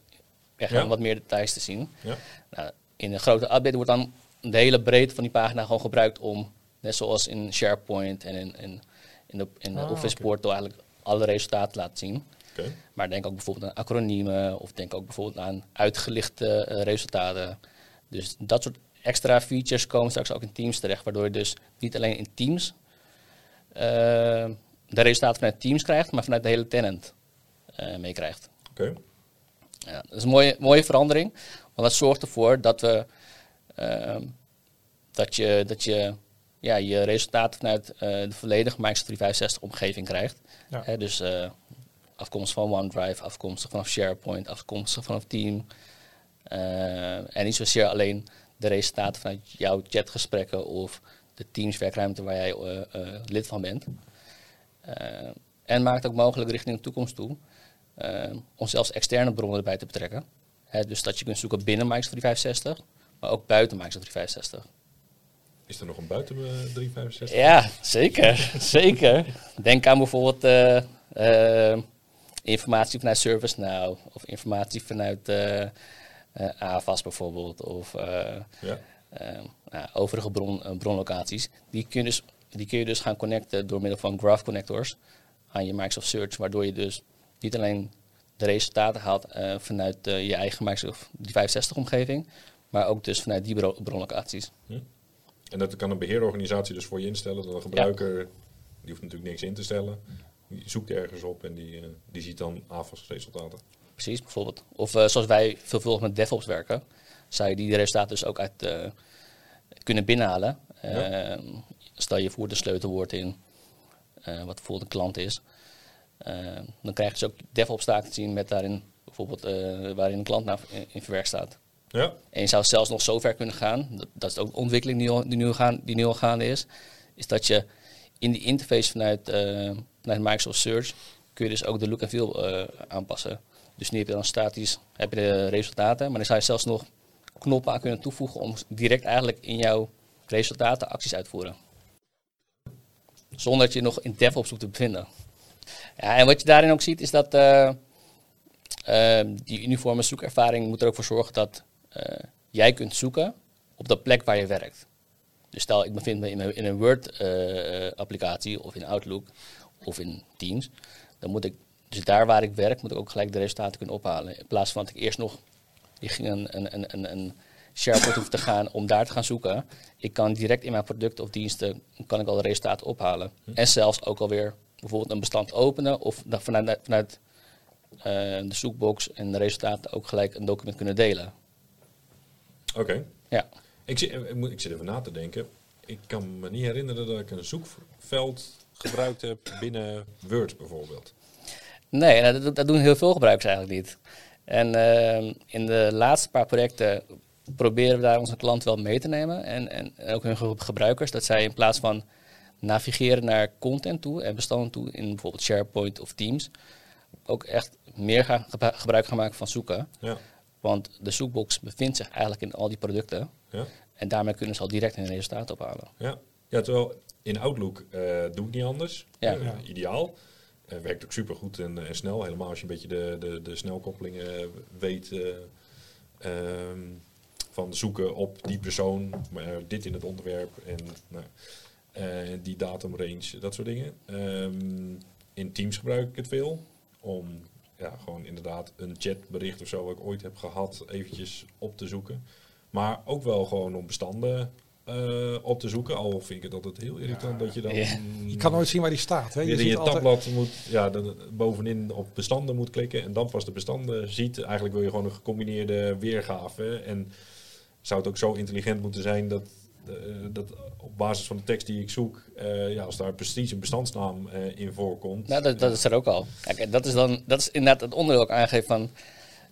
Speaker 3: echt ja. wat meer details te zien. Ja. Nou, in een grote update wordt dan de hele breedte van die pagina gewoon gebruikt om, net zoals in SharePoint en in, in, in de, in de ah, Office portal eigenlijk alle resultaten te laten zien. Okay. Maar denk ook bijvoorbeeld aan acroniemen of denk ook bijvoorbeeld aan uitgelichte uh, resultaten. Dus dat soort extra features komen straks ook in Teams terecht, waardoor je dus niet alleen in Teams uh, de resultaten vanuit Teams krijgt, maar vanuit de hele tenant uh, meekrijgt.
Speaker 2: Oké.
Speaker 3: Ja, dat is een mooie, mooie verandering, want dat zorgt ervoor dat we Ehm, dat je, dat je ja, je resultaten vanuit uh, de volledige Microsoft 365 omgeving krijgt. Ja. dus uh, afkomstig van OneDrive, afkomstig vanaf SharePoint, afkomstig vanaf Team. Uh, en niet zozeer alleen de resultaten vanuit jouw chatgesprekken of de Teams werkruimte waar jij lid van bent. En maakt ook mogelijk richting de toekomst toe om zelfs externe bronnen erbij te betrekken. Dus dat je kunt zoeken binnen Microsoft 365, maar ook buiten Microsoft 365.
Speaker 2: Is er nog een buiten 365?
Speaker 3: Ja, zeker. zeker. Denk aan bijvoorbeeld uh, informatie vanuit ServiceNow of informatie vanuit uh, AVAS bijvoorbeeld of ja. nou, overige bron, bronlocaties. Die kun, je dus, die kun je dus gaan connecten door middel van graph connectors aan je Microsoft Search, waardoor je dus niet alleen de resultaten haalt vanuit je eigen Microsoft 365 omgeving, maar ook dus vanuit die bronlocaties. Hm.
Speaker 2: En dat kan een beheerorganisatie dus voor je instellen. Dat een gebruiker, die hoeft natuurlijk niks in te stellen. Die zoekt ergens op en die, uh, die ziet dan AFAS-resultaten.
Speaker 3: Precies, bijvoorbeeld. Of uh, zoals wij veelvuldig met DevOps werken, zou je die resultaten dus ook uit uh, kunnen binnenhalen. Ja. Stel je voert een sleutelwoord in, wat bijvoorbeeld een klant is. dan krijg je dus ook DevOps-taken te zien met daarin bijvoorbeeld waarin een klant nou in, verwerkt staat. Ja. En je zou zelfs nog zo ver kunnen gaan, dat, dat is ook de ontwikkeling die, al, die, nu gaan, die nu al gaande is, is dat je in die interface vanuit, vanuit Microsoft Search kun je dus ook de look en feel uh, aanpassen. Dus nu heb je dan statisch heb je de resultaten, maar dan zou je zelfs nog knoppen aan kunnen toevoegen om direct eigenlijk in jouw resultaten acties uit te voeren. Zonder dat je nog in DevOps hoeft te bevinden. Ja, en wat je daarin ook ziet is dat uh, die uniforme zoekervaring moet er ook voor zorgen dat uh, jij kunt zoeken op de plek waar je werkt. Dus stel, ik bevind me in een, Word-applicatie of in Outlook of in Teams. Dan moet ik, dus daar waar ik werk, moet ik ook gelijk de resultaten kunnen ophalen. In plaats van dat ik eerst nog ging een, een, een, een SharePoint hoef te gaan om daar te gaan zoeken. Ik kan direct in mijn producten of diensten kan ik al de resultaten ophalen. Hm. En zelfs ook alweer bijvoorbeeld een bestand openen of vanuit, vanuit uh, de zoekbox en de resultaten ook gelijk een document kunnen delen.
Speaker 2: Oké. Ja. Ik, zit, ik zit even na te denken. Ik kan me niet herinneren dat ik een zoekveld gebruikt heb binnen Word bijvoorbeeld.
Speaker 3: Nee, dat, dat doen heel veel gebruikers eigenlijk niet. En uh, in de laatste paar projecten proberen we daar onze klant wel mee te nemen. En, en ook hun gebruikers. Dat zij in plaats van navigeren naar content toe en bestanden toe in bijvoorbeeld SharePoint of Teams. Ook echt meer gaan gebruik gaan maken van zoeken. Ja. Want de zoekbox bevindt zich eigenlijk in al die producten. Ja. En daarmee kunnen ze al direct een resultaat ophalen.
Speaker 2: Ja, ja terwijl in Outlook uh, doe ik niet anders. Ja. Uh, ideaal. Uh, werkt ook super goed en, en, snel. Helemaal als je een beetje de, de, de snelkoppelingen weet ehm, van zoeken op die persoon, maar dit in het onderwerp en nou, die datumrange, dat soort dingen. Um, in Teams gebruik ik het veel om ja, gewoon inderdaad een chatbericht of zo wat ik ooit heb gehad, eventjes op te zoeken. Maar ook wel gewoon om bestanden uh, op te zoeken. Al vind ik het altijd heel irritant dat je dan...
Speaker 1: Je kan nooit zien waar die staat. Hè?
Speaker 2: Je, in je tabblad moet, ja, dan bovenin op bestanden moet klikken en dan pas de bestanden ziet. Eigenlijk wil je gewoon een gecombineerde weergave. En zou het ook zo intelligent moeten zijn dat eh, dat op basis van de tekst die ik zoek, uh, ja, als daar precies een bestandsnaam uh, in voorkomt.
Speaker 3: Nou, dat, dat is er ook al. Kijk, dat is dan dat is inderdaad het onderdeel ook van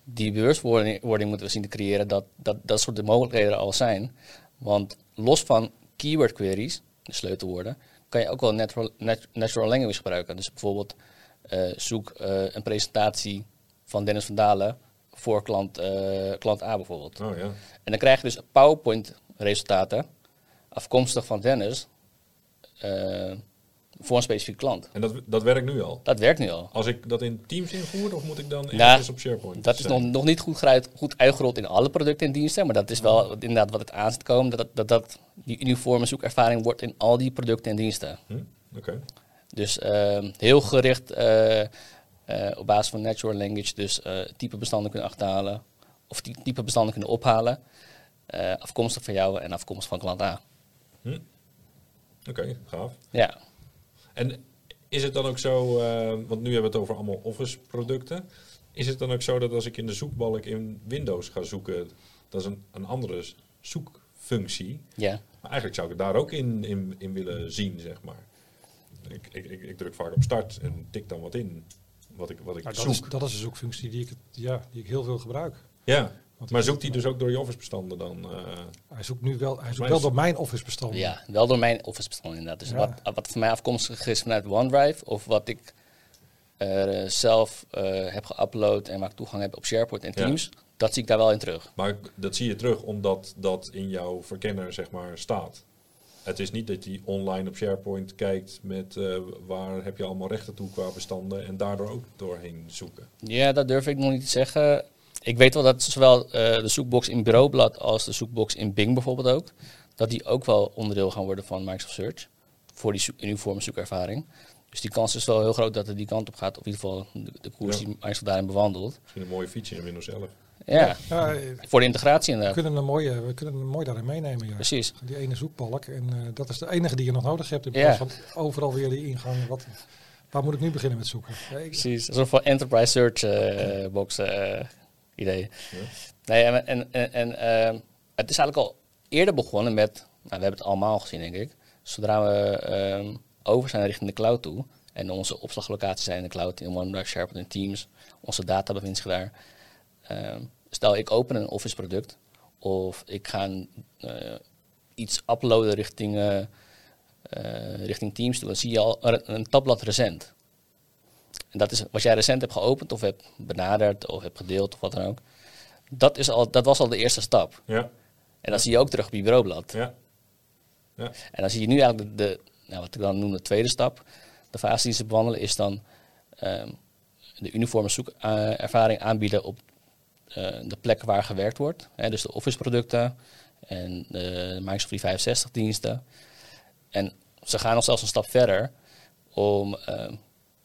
Speaker 3: die bewustwording moeten we zien te creëren dat dat, dat soort de mogelijkheden er al zijn. Want los van keyword queries, de sleutelwoorden, kan je ook wel natural, natural language gebruiken. Dus bijvoorbeeld zoek een presentatie van Dennis van Dalen voor klant, klant A bijvoorbeeld. Oh, ja. En dan krijg je dus PowerPoint resultaten afkomstig van Dennis uh, voor een specifiek klant.
Speaker 2: En dat, dat werkt nu al?
Speaker 3: Dat werkt nu al.
Speaker 2: Als ik dat in Teams invoer, of moet ik dan nou, op SharePoint?
Speaker 3: Dat is nog, nog niet goed, goed uitgerold in alle producten en diensten, maar dat is wel inderdaad wat het aan zit komen, dat, dat, dat die uniforme zoekervaring wordt in al die producten en diensten. Hm? Oké. Dus uh, heel gericht uh, op basis van natural language, dus type bestanden kunnen achterhalen, of type bestanden kunnen ophalen, afkomstig van jou en afkomstig van klant A. Hm.
Speaker 2: Oké, gaaf. Ja. En is het dan ook zo, want nu hebben we het over allemaal Office producten. Is het dan ook zo dat als ik in de zoekbalk in Windows ga zoeken, dat is een, een andere zoekfunctie. Ja. Maar eigenlijk zou ik het daar ook in, in, in willen zien, zeg maar. Ik, ik, ik, druk vaak op start en tik dan wat in. Wat ik, wat ik
Speaker 1: nou,
Speaker 2: zoek.
Speaker 1: Dat is, dat is een zoekfunctie die ik, ja, die ik heel veel gebruik.
Speaker 2: Ja, maar zoekt hij dus ook door je Office-bestanden dan? Uh,
Speaker 1: hij zoekt nu wel, hij zoekt wel door mijn Office-bestanden.
Speaker 3: Ja, wel door mijn Office-bestanden inderdaad. Dus wat, wat voor mij afkomstig is vanuit OneDrive of wat ik uh, zelf uh, heb geüpload en waar ik toegang heb op SharePoint en Teams, dat zie ik daar wel in terug.
Speaker 2: Maar dat zie je terug omdat dat in jouw verkenner zeg maar staat. Het is niet dat je online op SharePoint kijkt met uh, waar heb je allemaal rechten toe qua bestanden en daardoor ook doorheen zoeken.
Speaker 3: Ja, dat durf ik nog niet te zeggen. Ik weet wel dat zowel uh, de zoekbox in Bureaublad als de zoekbox in Bing bijvoorbeeld ook, dat die ook wel onderdeel gaan worden van Microsoft Search voor die uniforme zoekervaring. Dus die kans is wel heel groot dat het die kant op gaat. Of in ieder geval de, de koers die Microsoft daarin bewandelt.
Speaker 2: Misschien een mooie feature in Windows 11.
Speaker 3: Ja, ja, voor de integratie inderdaad.
Speaker 1: We kunnen, een mooie, we kunnen hem mooi daarin meenemen. Ja.
Speaker 3: Precies.
Speaker 1: Die ene zoekbalk. En uh, dat is de enige die je nog nodig hebt. In plaats van overal weer die ingang. Wat, waar moet ik nu beginnen met zoeken?
Speaker 3: Ja, ik, Precies. Een soort van enterprise search uh, box uh, idee. Nee, en, en, en, het is eigenlijk al eerder begonnen met... Nou, we hebben het allemaal gezien, denk ik. Zodra we over zijn richting de cloud toe... en onze opslaglocaties zijn in de cloud... in OneDrive, SharePoint en Teams... onze data bevindt zich daar stel ik open een Office product of ik ga uh, iets uploaden richting, uh, uh, richting Teams dan zie je al een tabblad recent. En dat is wat jij recent hebt geopend of hebt benaderd of hebt gedeeld of wat dan ook. Dat, is al, dat was al de eerste stap.
Speaker 2: Ja.
Speaker 3: En dan zie je ook terug op je bureaublad.
Speaker 2: Ja. Ja.
Speaker 3: En dan zie je nu eigenlijk de, de nou, wat ik dan noem de tweede stap. De fase die ze bewandelen is dan um, de uniforme zoekervaring aanbieden op eh, de plekken waar gewerkt wordt. Hè, dus de Office producten en de Microsoft 365 diensten. En ze gaan nog zelfs een stap verder om uh,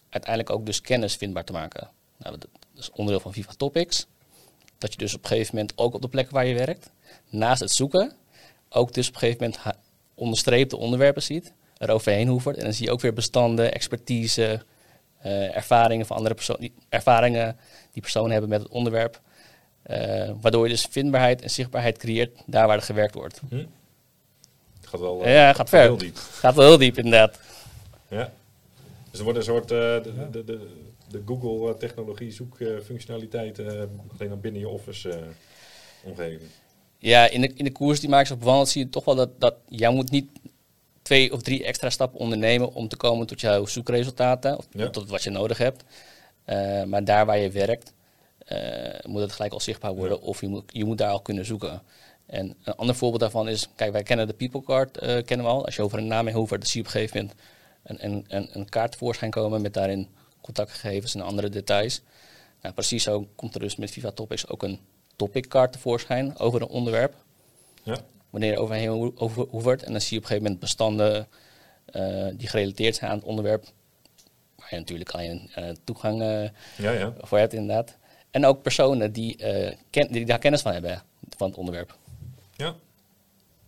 Speaker 3: uiteindelijk ook dus kennis vindbaar te maken. Nou, dat is onderdeel van Viva Topics. Dat je dus op een gegeven moment ook op de plekken waar je werkt, naast het zoeken, ook dus op een gegeven moment onderstreepte onderwerpen ziet, er overheen hoevert. En dan zie je ook weer bestanden, expertise, uh, ervaringen van andere ervaringen die personen hebben met het onderwerp. Uh, waardoor je dus vindbaarheid en zichtbaarheid creëert daar waar er gewerkt wordt. Hm.
Speaker 2: Het gaat wel
Speaker 3: uh, ja, gaat, gaat ver. heel diep. gaat wel heel diep, inderdaad.
Speaker 2: Ja. Dus er wordt een soort uh, de, de, de, de Google-technologie zoekfunctionaliteit alleen dan binnen je Office-omgeving.
Speaker 3: ja, in de, in de koers die Microsoft bewandelt zie je toch wel dat, dat jij moet niet twee of drie extra stappen ondernemen om te komen tot jouw zoekresultaten, of ja. tot wat je nodig hebt. maar daar waar je werkt, moet het gelijk al zichtbaar worden of je moet, je moet daar al kunnen zoeken. En een ander voorbeeld daarvan is, kijk, wij kennen de People Card, uh, kennen we al. Als je over een naam heen hoeft, dan zie je op een gegeven moment een, een, een, een kaart tevoorschijn komen met daarin contactgegevens en andere details. Nou, precies zo komt er dus met Viva Topics ook een topic card tevoorschijn over een onderwerp.
Speaker 2: Ja.
Speaker 3: Wanneer je overheen over hoevert en dan zie je op een gegeven moment bestanden uh, die gerelateerd zijn aan het onderwerp. Waar je natuurlijk alleen uh, toegang
Speaker 2: ja, ja.
Speaker 3: voor hebt inderdaad. En ook personen die, uh, ken, die daar kennis van hebben van het onderwerp.
Speaker 2: Ja,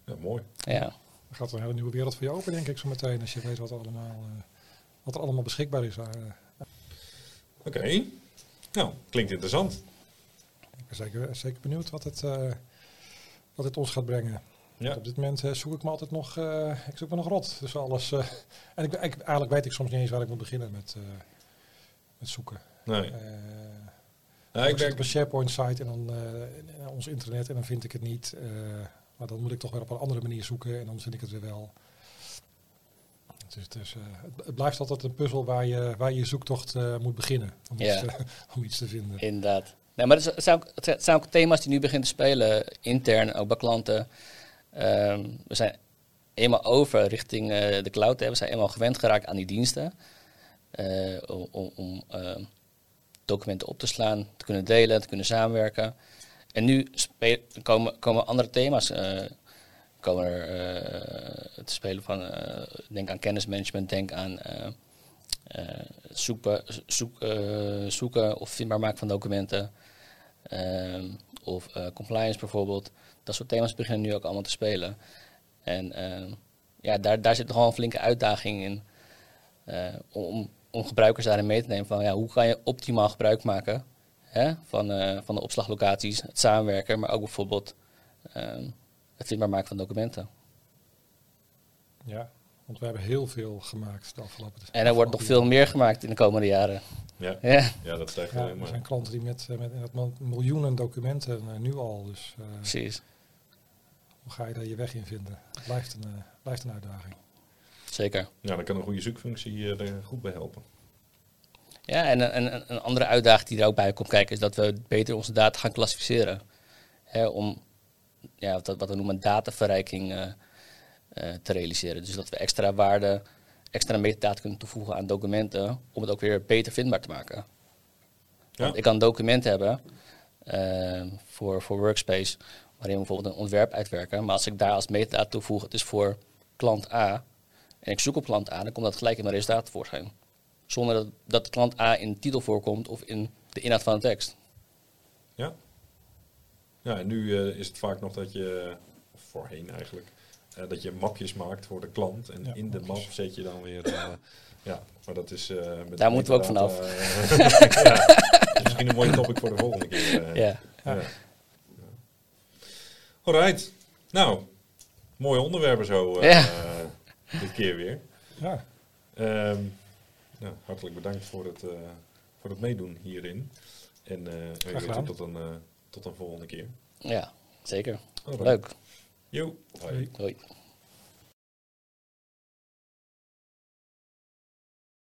Speaker 2: ja mooi.
Speaker 3: Ja.
Speaker 1: Dan gaat er een hele nieuwe wereld voor je open, denk ik, zo meteen. Als je weet wat er allemaal, uh, wat er allemaal beschikbaar is. Uh,
Speaker 2: Oké. Okay. Nou, klinkt interessant.
Speaker 1: Ik ben zeker, zeker benieuwd wat het, wat het ons gaat brengen. Ja. Op dit moment zoek ik me altijd nog, ik zoek me nog rot. Dus alles. en ik, ik, eigenlijk weet ik soms niet eens waar ik moet beginnen met, met zoeken.
Speaker 2: Nee.
Speaker 1: Ik werk op een SharePoint site en dan uh, ons internet en dan vind ik het niet. Uh, maar dan moet ik toch weer op een andere manier zoeken en dan vind ik het weer wel. Dus, dus uh, het, het, blijft altijd een puzzel waar je, waar je zoektocht moet beginnen om,
Speaker 3: ja.
Speaker 1: iets te, om iets te vinden.
Speaker 3: Inderdaad. Nee, maar het zijn, ook, het zijn ook thema's die nu beginnen te spelen, intern, ook bij klanten. Um, we zijn eenmaal over richting de cloud. Hè. We zijn eenmaal gewend geraakt aan die diensten. om, om, om ehm, documenten op te slaan, te kunnen delen, te kunnen samenwerken. En nu komen, komen andere thema's uh, komen uh, te spelen van, uh, denk aan kennismanagement, denk aan zoeken, zoek, zoeken of vindbaar maken van documenten. Of compliance bijvoorbeeld. Dat soort thema's beginnen nu ook allemaal te spelen. En ja, daar, daar zit nogal een flinke uitdaging in om om gebruikers daarin mee te nemen van ja, hoe kan je optimaal gebruik maken hè, van, uh, van de opslaglocaties, het samenwerken, maar ook bijvoorbeeld uh, het vindbaar maken van documenten.
Speaker 1: Ja, want we hebben heel veel gemaakt de afgelopen
Speaker 3: En er wordt nog veel meer gemaakt in de komende jaren.
Speaker 2: Ja, ja. ja dat ja,
Speaker 1: Er zijn klanten die met, met, met miljoenen documenten uh, nu al. Dus, uh,
Speaker 3: Precies.
Speaker 1: Hoe ga je daar je weg in vinden? Het blijft een, uh, blijft een uitdaging.
Speaker 3: Zeker.
Speaker 2: Ja, dan kan een goede zoekfunctie er goed bij helpen.
Speaker 3: Ja, en, en, een andere uitdaging die er ook bij komt kijken is dat we beter onze data gaan klassificeren. Hè, om ja, wat, wat we noemen dataverrijking uh, te realiseren. Dus dat we extra waarde, extra metadata kunnen toevoegen aan documenten om het ook weer beter vindbaar te maken. Ja. ik kan een document hebben uh, voor, voor Workspace waarin we bijvoorbeeld een ontwerp uitwerken. Maar als ik daar als metadata toevoeg, het is voor klant A, en ik zoek op klant A, dan komt dat gelijk in mijn resultaat tevoorschijn. Zonder dat, dat klant A in de titel voorkomt of in de inhoud van de tekst.
Speaker 2: Ja. Ja, en nu uh, is het vaak nog dat je, of voorheen eigenlijk, uh, dat je mapjes maakt voor de klant. En ja, in de map zet je dan weer. Uh, ja, maar dat is.
Speaker 3: met Daar moeten we ook vanaf.
Speaker 2: ja, misschien een mooi topic voor de volgende keer. ja. ja. Alright. Nou, mooie onderwerpen zo ja. Dit keer weer. Ja. Um, nou, hartelijk bedankt voor het, uh, voor het meedoen hierin. En uh, tot, een, uh, tot een volgende keer.
Speaker 3: Ja, zeker. Leuk.
Speaker 2: Jo.
Speaker 3: Hoi. Hoi.